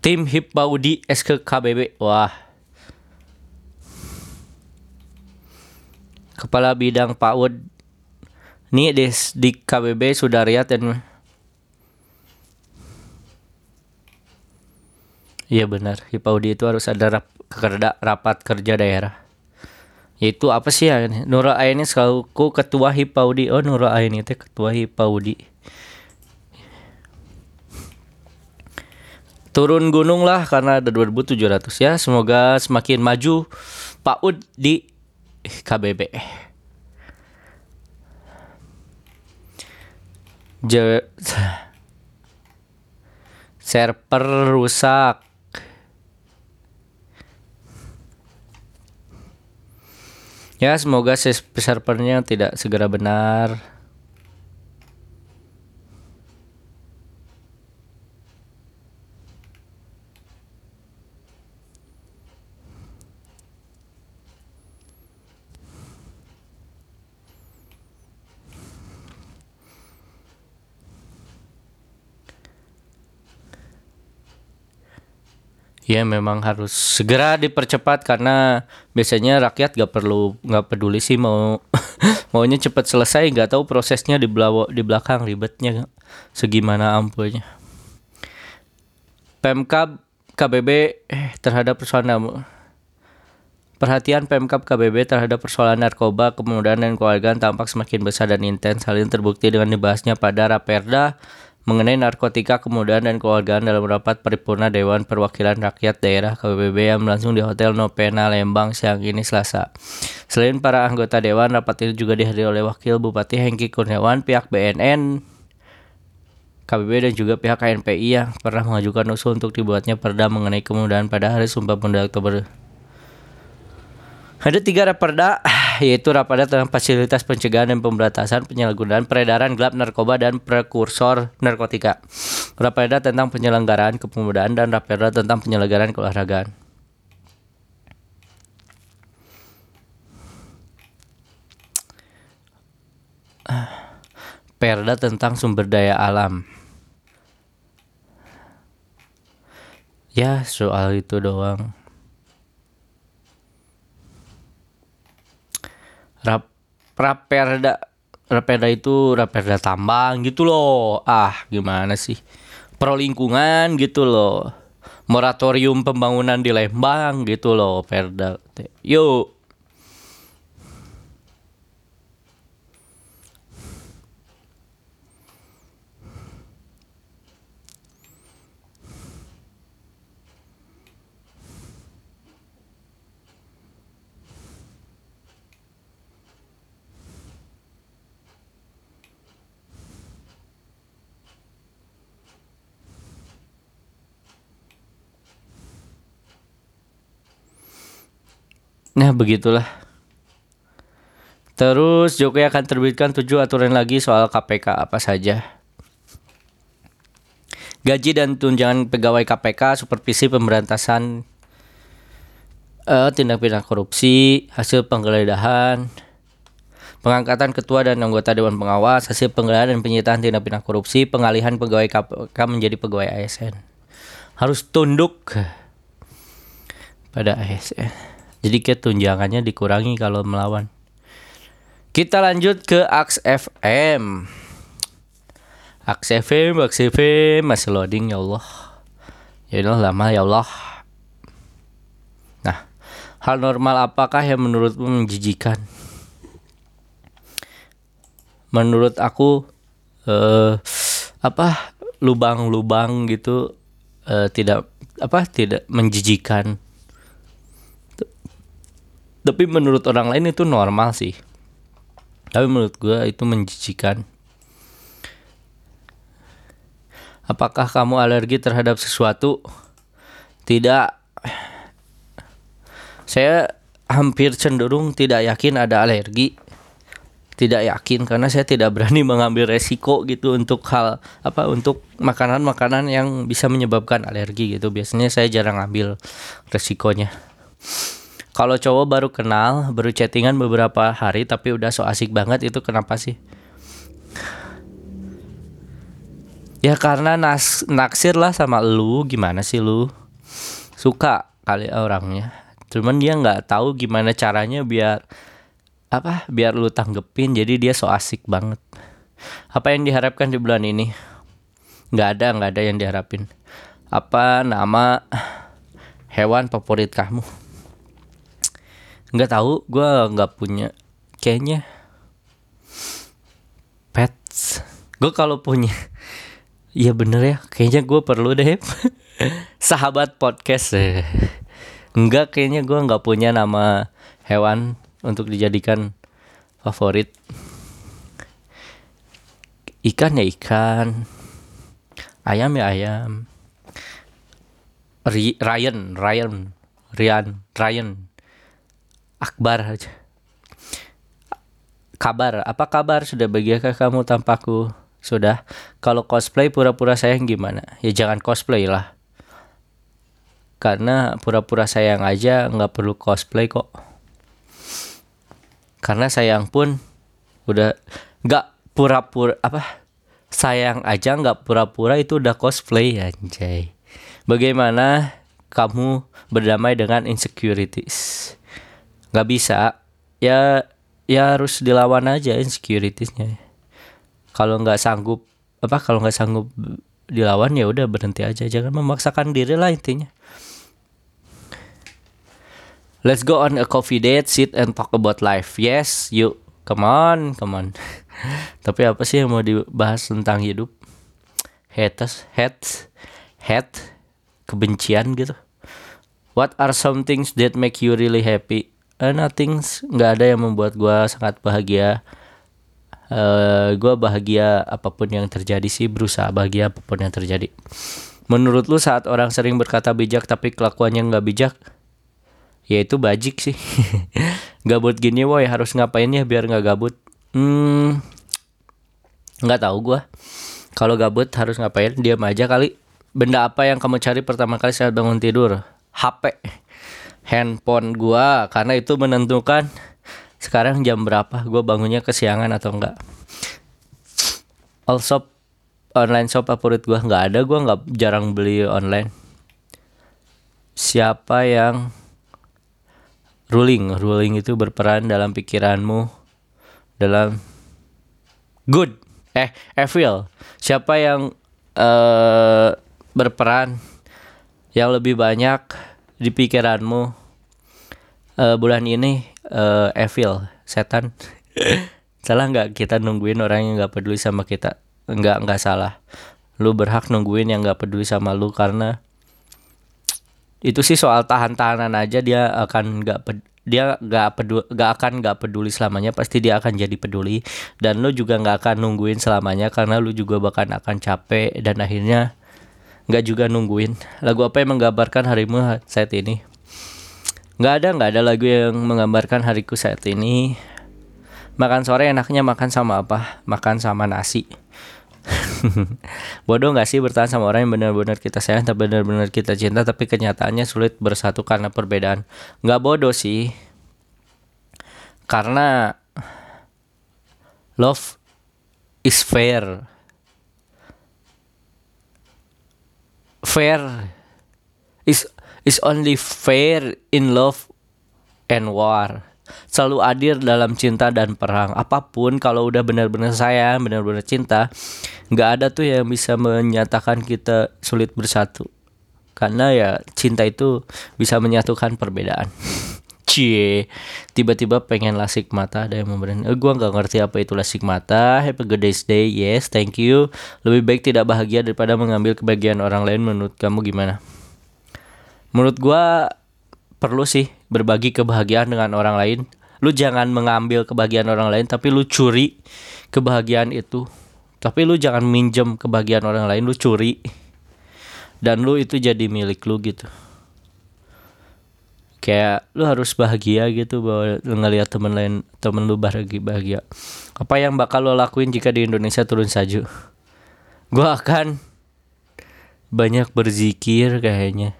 Tim Hipaudi SK KBB. Wah, Kepala Bidang PAUD ini di, di KBB Sudariat dan Iya benar, Hipaudi itu harus ada rap, kerda, rapat kerja daerah. Itu apa sih ya? Nurul Aini selaku ketua Hipaudi. Oh, Nurul Aini itu ketua Hipaudi. Turun gunung lah karena ada 2700 ya. Semoga semakin maju PAUD di KBB. Je server rusak. Ya, semoga servernya tidak segera benar. Ya memang harus segera dipercepat karena biasanya rakyat gak perlu gak peduli sih mau *laughs* maunya cepat selesai nggak tahu prosesnya di belakang di belakang ribetnya segimana ampunya. Pemkab KBB eh, terhadap persoalan Perhatian Pemkap KBB terhadap persoalan narkoba, kemudahan dan keluarga tampak semakin besar dan intens. Hal ini terbukti dengan dibahasnya pada Raperda mengenai narkotika, kemudahan dan keluargaan dalam rapat paripurna Dewan Perwakilan Rakyat Daerah KBB yang berlangsung di Hotel Nopena Lembang siang ini Selasa. Selain para anggota Dewan, rapat itu juga dihadiri oleh Wakil Bupati Hengki Kurniawan, pihak BNN, KBB dan juga pihak KNPI yang pernah mengajukan usul untuk dibuatnya perda mengenai kemudahan pada hari Sumpah Pemuda Oktober Ada tiga raperda, yaitu raperda tentang fasilitas pencegahan dan pemberantasan penyalahgunaan peredaran gelap narkoba dan prekursor narkotika. Raperda tentang penyelenggaraan kepemudaan dan raperda tentang penyelenggaraan keolahragaan. Perda tentang sumber daya alam. Ya, soal itu doang. Rap Raperda Raperda itu Raperda tambang gitu loh. Ah, gimana sih? Pro lingkungan gitu loh. Moratorium pembangunan di Lembang gitu loh, Perda. Yuk. Nah begitulah. Terus Jokowi akan terbitkan tujuh aturan lagi soal KPK apa saja. Gaji dan tunjangan pegawai KPK, supervisi pemberantasan uh, tindak pidana korupsi, hasil penggeledahan, pengangkatan ketua dan anggota dewan pengawas, hasil penggeledahan dan penyitaan tindak pidana korupsi, pengalihan pegawai KPK menjadi pegawai ASN. Harus tunduk pada ASN. Jadi kayak tunjangannya dikurangi kalau melawan. Kita lanjut ke Aks FM. Aks FM, Aks FM masih loading ya Allah. Ya Allah lama ya Allah. Nah, hal normal apakah yang menurutmu menjijikan? Menurut aku eh apa lubang-lubang gitu eh, tidak apa tidak menjijikan tapi menurut orang lain itu normal sih. Tapi menurut gue itu menjijikan. Apakah kamu alergi terhadap sesuatu? Tidak. Saya hampir cenderung tidak yakin ada alergi. Tidak yakin karena saya tidak berani *laughs* mengambil resiko gitu untuk hal apa untuk makanan-makanan yang bisa menyebabkan alergi gitu. Biasanya saya jarang ambil resikonya kalau cowok baru kenal, baru chattingan beberapa hari tapi udah so asik banget itu kenapa sih? Ya karena nas naksir lah sama lu, gimana sih lu? Suka kali orangnya. Cuman dia nggak tahu gimana caranya biar apa? Biar lu tanggepin jadi dia so asik banget. Apa yang diharapkan di bulan ini? Nggak ada, nggak ada yang diharapin. Apa nama hewan favorit kamu? Nggak tahu gue nggak punya kayaknya pets. Gue kalau punya Iya *laughs* bener ya kayaknya gue perlu deh. *laughs* Sahabat podcast. Eh. Enggak kayaknya gue nggak punya nama hewan untuk dijadikan favorit. Ikan ya ikan Ayam ya ayam. Ryan Ryan Ryan Ryan Akbar aja. Kabar, apa kabar? Sudah bahagiakah kamu tampaku? Sudah. Kalau cosplay pura-pura sayang gimana? Ya jangan cosplay lah. Karena pura-pura sayang aja nggak perlu cosplay kok. Karena sayang pun udah nggak pura-pura apa sayang aja nggak pura-pura itu udah cosplay anjay. Bagaimana kamu berdamai dengan insecurities? Nggak bisa. Ya ya harus dilawan aja insecuritiesnya kalau nggak sanggup apa kalau nggak sanggup dilawan ya udah berhenti aja. Jangan memaksakan diri lah intinya. Let's go on a coffee date sit and talk about life. Yes yuk. Come on come on. *laughs* Tapi apa sih yang mau dibahas tentang hidup? Haters hate hate kebencian gitu. What are some things that make you really happy uh, nothing nggak ada yang membuat gue sangat bahagia. Uh, eh, gue bahagia apa pun yang terjadi sih berusaha bahagia apa pun yang terjadi. Menurut lu saat orang sering berkata bijak tapi kelakuannya nggak bijak ya itu bajik sih. *laughs* Gabut gini woi harus ngapain ya biar nggak gabut? Hmm nggak tahu gua. Kalau gabut harus ngapain? Diam aja kali. Benda apa yang kamu cari pertama kali saat bangun tidur? HP handphone gua karena itu menentukan sekarang jam berapa gua bangunnya kesiangan atau enggak. All shop online shop favorit gua nggak ada gua nggak jarang beli online. Siapa yang ruling? Ruling itu berperan dalam pikiranmu dalam good eh evil. Siapa yang uh, berperan yang lebih banyak di pikiranmu uh, bulan ini uh, evil setan? *laughs* Salah nggak kita nungguin orang yang nggak peduli sama kita? Nggak nggak salah. Lu berhak nungguin yang nggak peduli sama lu karena itu sih soal tahan-tahanan aja dia akan nggak dia nggak peduli nggak akan nggak peduli selamanya pasti dia akan jadi peduli. Dan lu juga nggak akan nungguin selamanya karena lu juga bahkan akan capek dan akhirnya nggak juga nungguin lagu apa yang menggambarkan harimu saat ini nggak ada nggak ada lagu yang menggambarkan hariku saat ini makan sore enaknya makan sama apa makan sama nasi *laughs* Bodoh gak sih bertahan sama orang yang benar-benar kita sayang tapi benar-benar kita cinta tapi kenyataannya sulit bersatu karena perbedaan. Gak bodoh sih. Karena love is fair. Fair. Is is only fair in love and war. Selalu adil dalam cinta dan perang. Apa pun kalau udah benar-benar sayang benar-benar cinta nggak ada tuh yang bisa menyatakan kita sulit bersatu. Karena ya cinta itu bisa menyatukan perbedaan *laughs* cie tiba-tiba pengen lasik mata ada yang memberi eh, gua nggak ngerti apa itu lasik mata a good day yes thank you lebih baik tidak bahagia daripada mengambil kebahagiaan orang lain menurut kamu gimana menurut gua perlu sih berbagi kebahagiaan dengan orang lain. Lu jangan mengambil kebahagiaan orang lain, tapi lu curi kebahagiaan itu. Tapi lu jangan minjem kebahagiaan orang lain, lu curi. Dan lu itu jadi milik lu gitu. Kayak lu harus bahagia gitu bahwa ngelihat temen lain, temen lu bahagia bahagia. Apa yang bakal lo lakuin jika di Indonesia turun salju? Gua akan banyak berzikir kayaknya.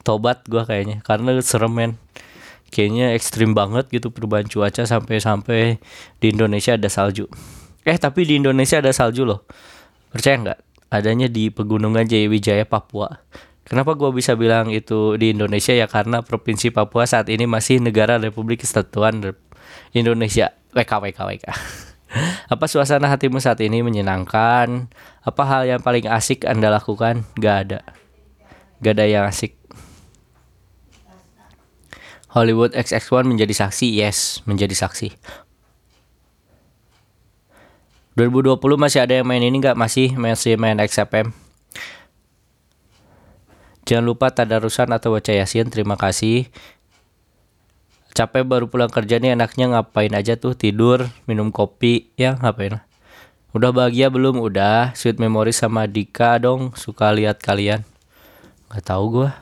Tobat gue kayaknya karena serem men. Kayaknya ekstrim banget gitu perubahan cuaca sampai-sampai di Indonesia ada salju. Eh tapi di Indonesia ada salju loh. Percaya nggak? Adanya di pegunungan Jayawijaya Papua Kenapa gue bisa bilang itu di Indonesia ya karena provinsi Papua saat ini masih negara Republik Kesatuan Indonesia WK WK WK. *laughs* Apa suasana hatimu saat ini menyenangkan? Apa hal yang paling asik Anda lakukan? Gak ada. Gak ada yang asik. Hollywood XX1 menjadi saksi? Yes, menjadi saksi. 2020 masih ada yang main ini nggak? Masih masih main XFM. Jangan lupa tadarusan atau baca yasin. Terima kasih. Capek baru pulang kerja nih enaknya ngapain aja tuh tidur, minum kopi, ya ngapain Udah bahagia belum? Udah. Sweet memory sama Dika dong. Suka lihat kalian. Gak tau gue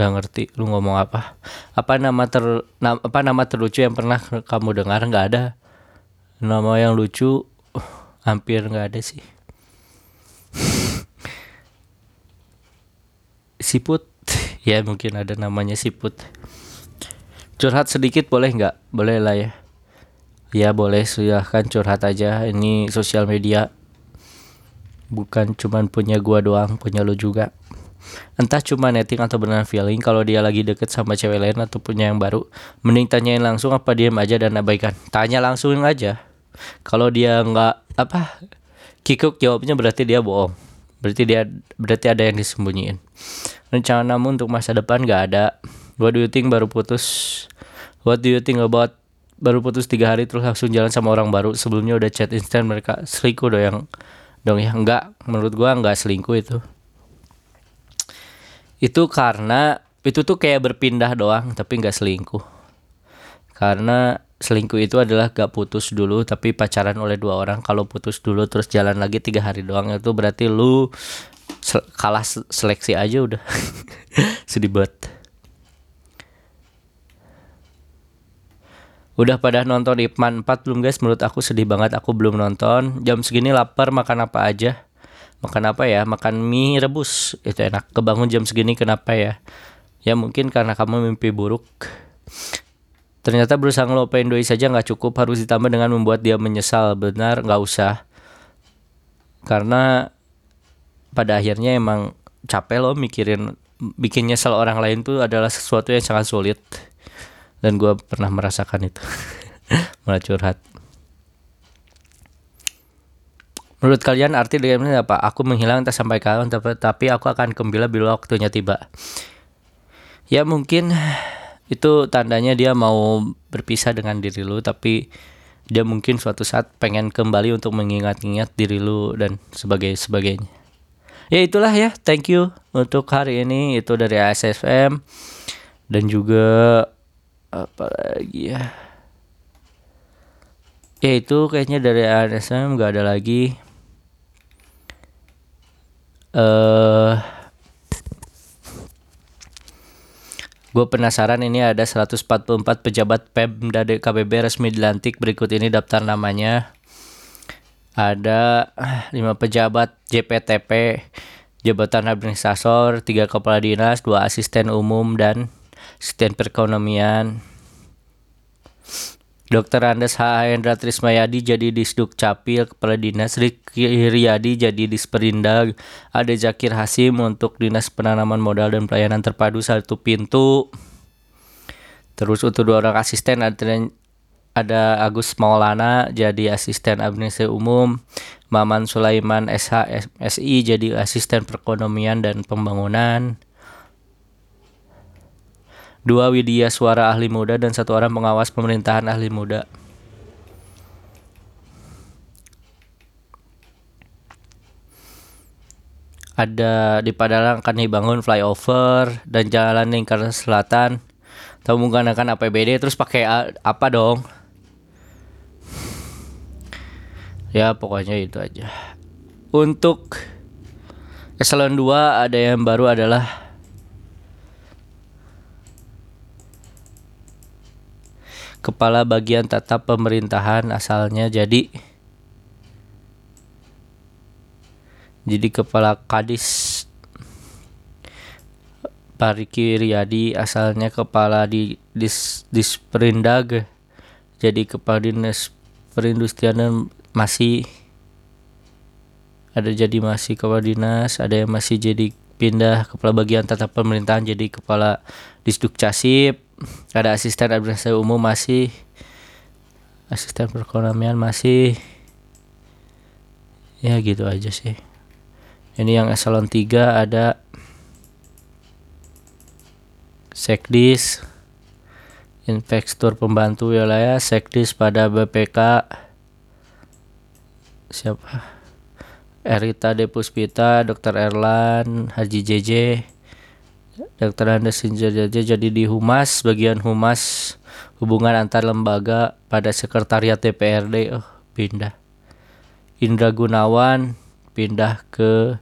nggak ngerti lu ngomong apa apa nama ter na, apa nama terlucu yang pernah kamu dengar nggak ada nama yang lucu uh, hampir nggak ada sih siput *laughs* ya mungkin ada namanya siput curhat sedikit boleh nggak boleh lah ya ya boleh silahkan curhat aja ini sosial media bukan cuman punya gua doang punya lo juga Entah cuma netting atau beneran feeling kalau dia lagi deket sama cewek lain atau punya yang baru, mending tanyain langsung apa diam aja dan abaikan. Tanya langsung aja. Kalau dia nggak apa kikuk jawabnya berarti dia bohong. Berarti dia berarti ada yang disembunyiin. Rencana namun untuk masa depan nggak ada. What do you think? Baru putus? What do you think about baru putus tiga hari terus langsung jalan sama orang baru? Sebelumnya udah chat instan mereka selingkuh dong yang dong ya? Enggak menurut gua enggak selingkuh itu. Itu karena itu tuh kayak berpindah doang tapi nggak selingkuh. Karena selingkuh itu adalah gak putus dulu tapi pacaran oleh dua orang. Kalau putus dulu terus jalan lagi tiga hari doang itu berarti lu kalah seleksi aja udah *laughs* sedih banget Udah pada nonton Ipman 4 belum guys? Menurut aku sedih banget aku belum nonton. Jam segini lapar makan apa aja? Makan apa ya? Makan mie rebus. Itu enak. Kebangun jam segini kenapa ya? Ya mungkin karena kamu mimpi buruk. Ternyata berusaha ngelupain doi saja nggak cukup harus ditambah dengan membuat dia menyesal. Benar nggak usah. Karena pada akhirnya emang capek loh mikirin bikin nyesel orang lain tuh adalah sesuatu yang sangat sulit dan gue pernah merasakan itu *laughs* malah curhat Menurut kalian arti dari ini apa? Aku menghilang tak sampai kapan, tapi, aku akan kembali bila waktunya tiba. Ya mungkin itu tandanya dia mau berpisah dengan diri lu, tapi dia mungkin suatu saat pengen kembali untuk mengingat-ingat diri lu dan sebagai sebagainya. Ya itulah ya, thank you untuk hari ini. Itu dari ASFM dan juga apa lagi ya? Ya itu kayaknya dari ASM nggak ada lagi. Eh uh, Gue penasaran ini ada 144 pejabat Pemda KBB resmi dilantik. Berikut ini daftar namanya. Ada *clears throat* 5 pejabat JPTP, jabatan administrator, 3 kepala dinas, 2 asisten umum dan asisten perekonomian. Dr. Andes H. Hendra Trismayadi jadi Disduk Capil, Kepala Dinas Riki Riyadi jadi Disperindag, ada Zakir Hasim untuk Dinas Penanaman Modal dan Pelayanan Terpadu satu pintu. Terus untuk dua orang asisten ada Agus Maulana jadi asisten administrasi umum, Maman Sulaiman SH SI jadi asisten perekonomian dan pembangunan dua Widya Suara ahli muda dan satu orang pengawas pemerintahan ahli muda. Ada di Padalarang akan dibangun flyover dan jalan lingkar selatan. Tahu menggunakan APBD terus pakai apa dong? Ya pokoknya itu aja. Untuk eselon 2 ada yang baru adalah kepala bagian tata pemerintahan asalnya jadi jadi kepala kadis Pariki Riyadi asalnya kepala di dis disperindag jadi kepala dinas perindustrian masih ada jadi masih kepala dinas ada yang masih jadi pindah kepala bagian tata pemerintahan jadi kepala disduk casip. Ada asisten administrasi umum masih asisten perekonomian masih. Ya gitu aja sih. Ini yang eselon 3 ada sekdis inspektur pembantu wilayah sekdis pada BPK siapa Erita Depuspita Dr. Erlan Haji JJ Dr. Andes Sinjaja jadi di Humas, bagian Humas hubungan antar lembaga pada sekretariat DPRD oh pindah. Indra Gunawan pindah ke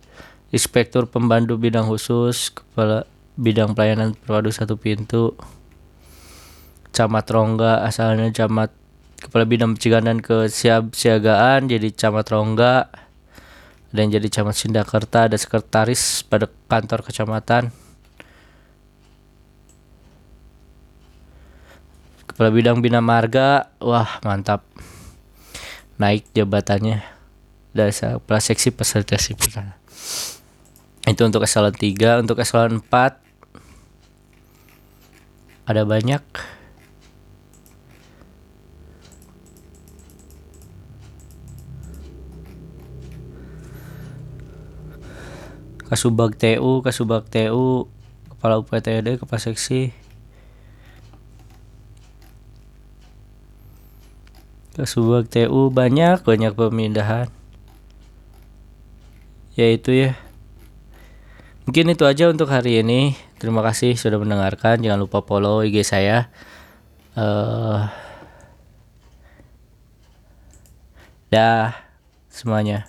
Inspektur Pembantu Bidang Khusus Kepala Bidang Pelayanan Perwadu Satu Pintu Camat Rongga asalnya Camat Kepala Bidang Pencegahan dan Kesiapsiagaan jadi Camat Rongga dan jadi Camat Sindakerta ada sekretaris pada kantor kecamatan Kepala bidang bina marga, wah mantap. Naik jabatannya. Dasar kepala seksi peserta sipil. Itu untuk eselon 3, untuk eselon 4 ada banyak Kasubag TU, Kasubag TU, Kepala UPTD, Kepala Seksi, ke sebuah TU banyak banyak pemindahan. Yaitu ya. Mungkin itu aja untuk hari ini. Terima kasih sudah mendengarkan. Jangan lupa follow IG saya. Uh, dah semuanya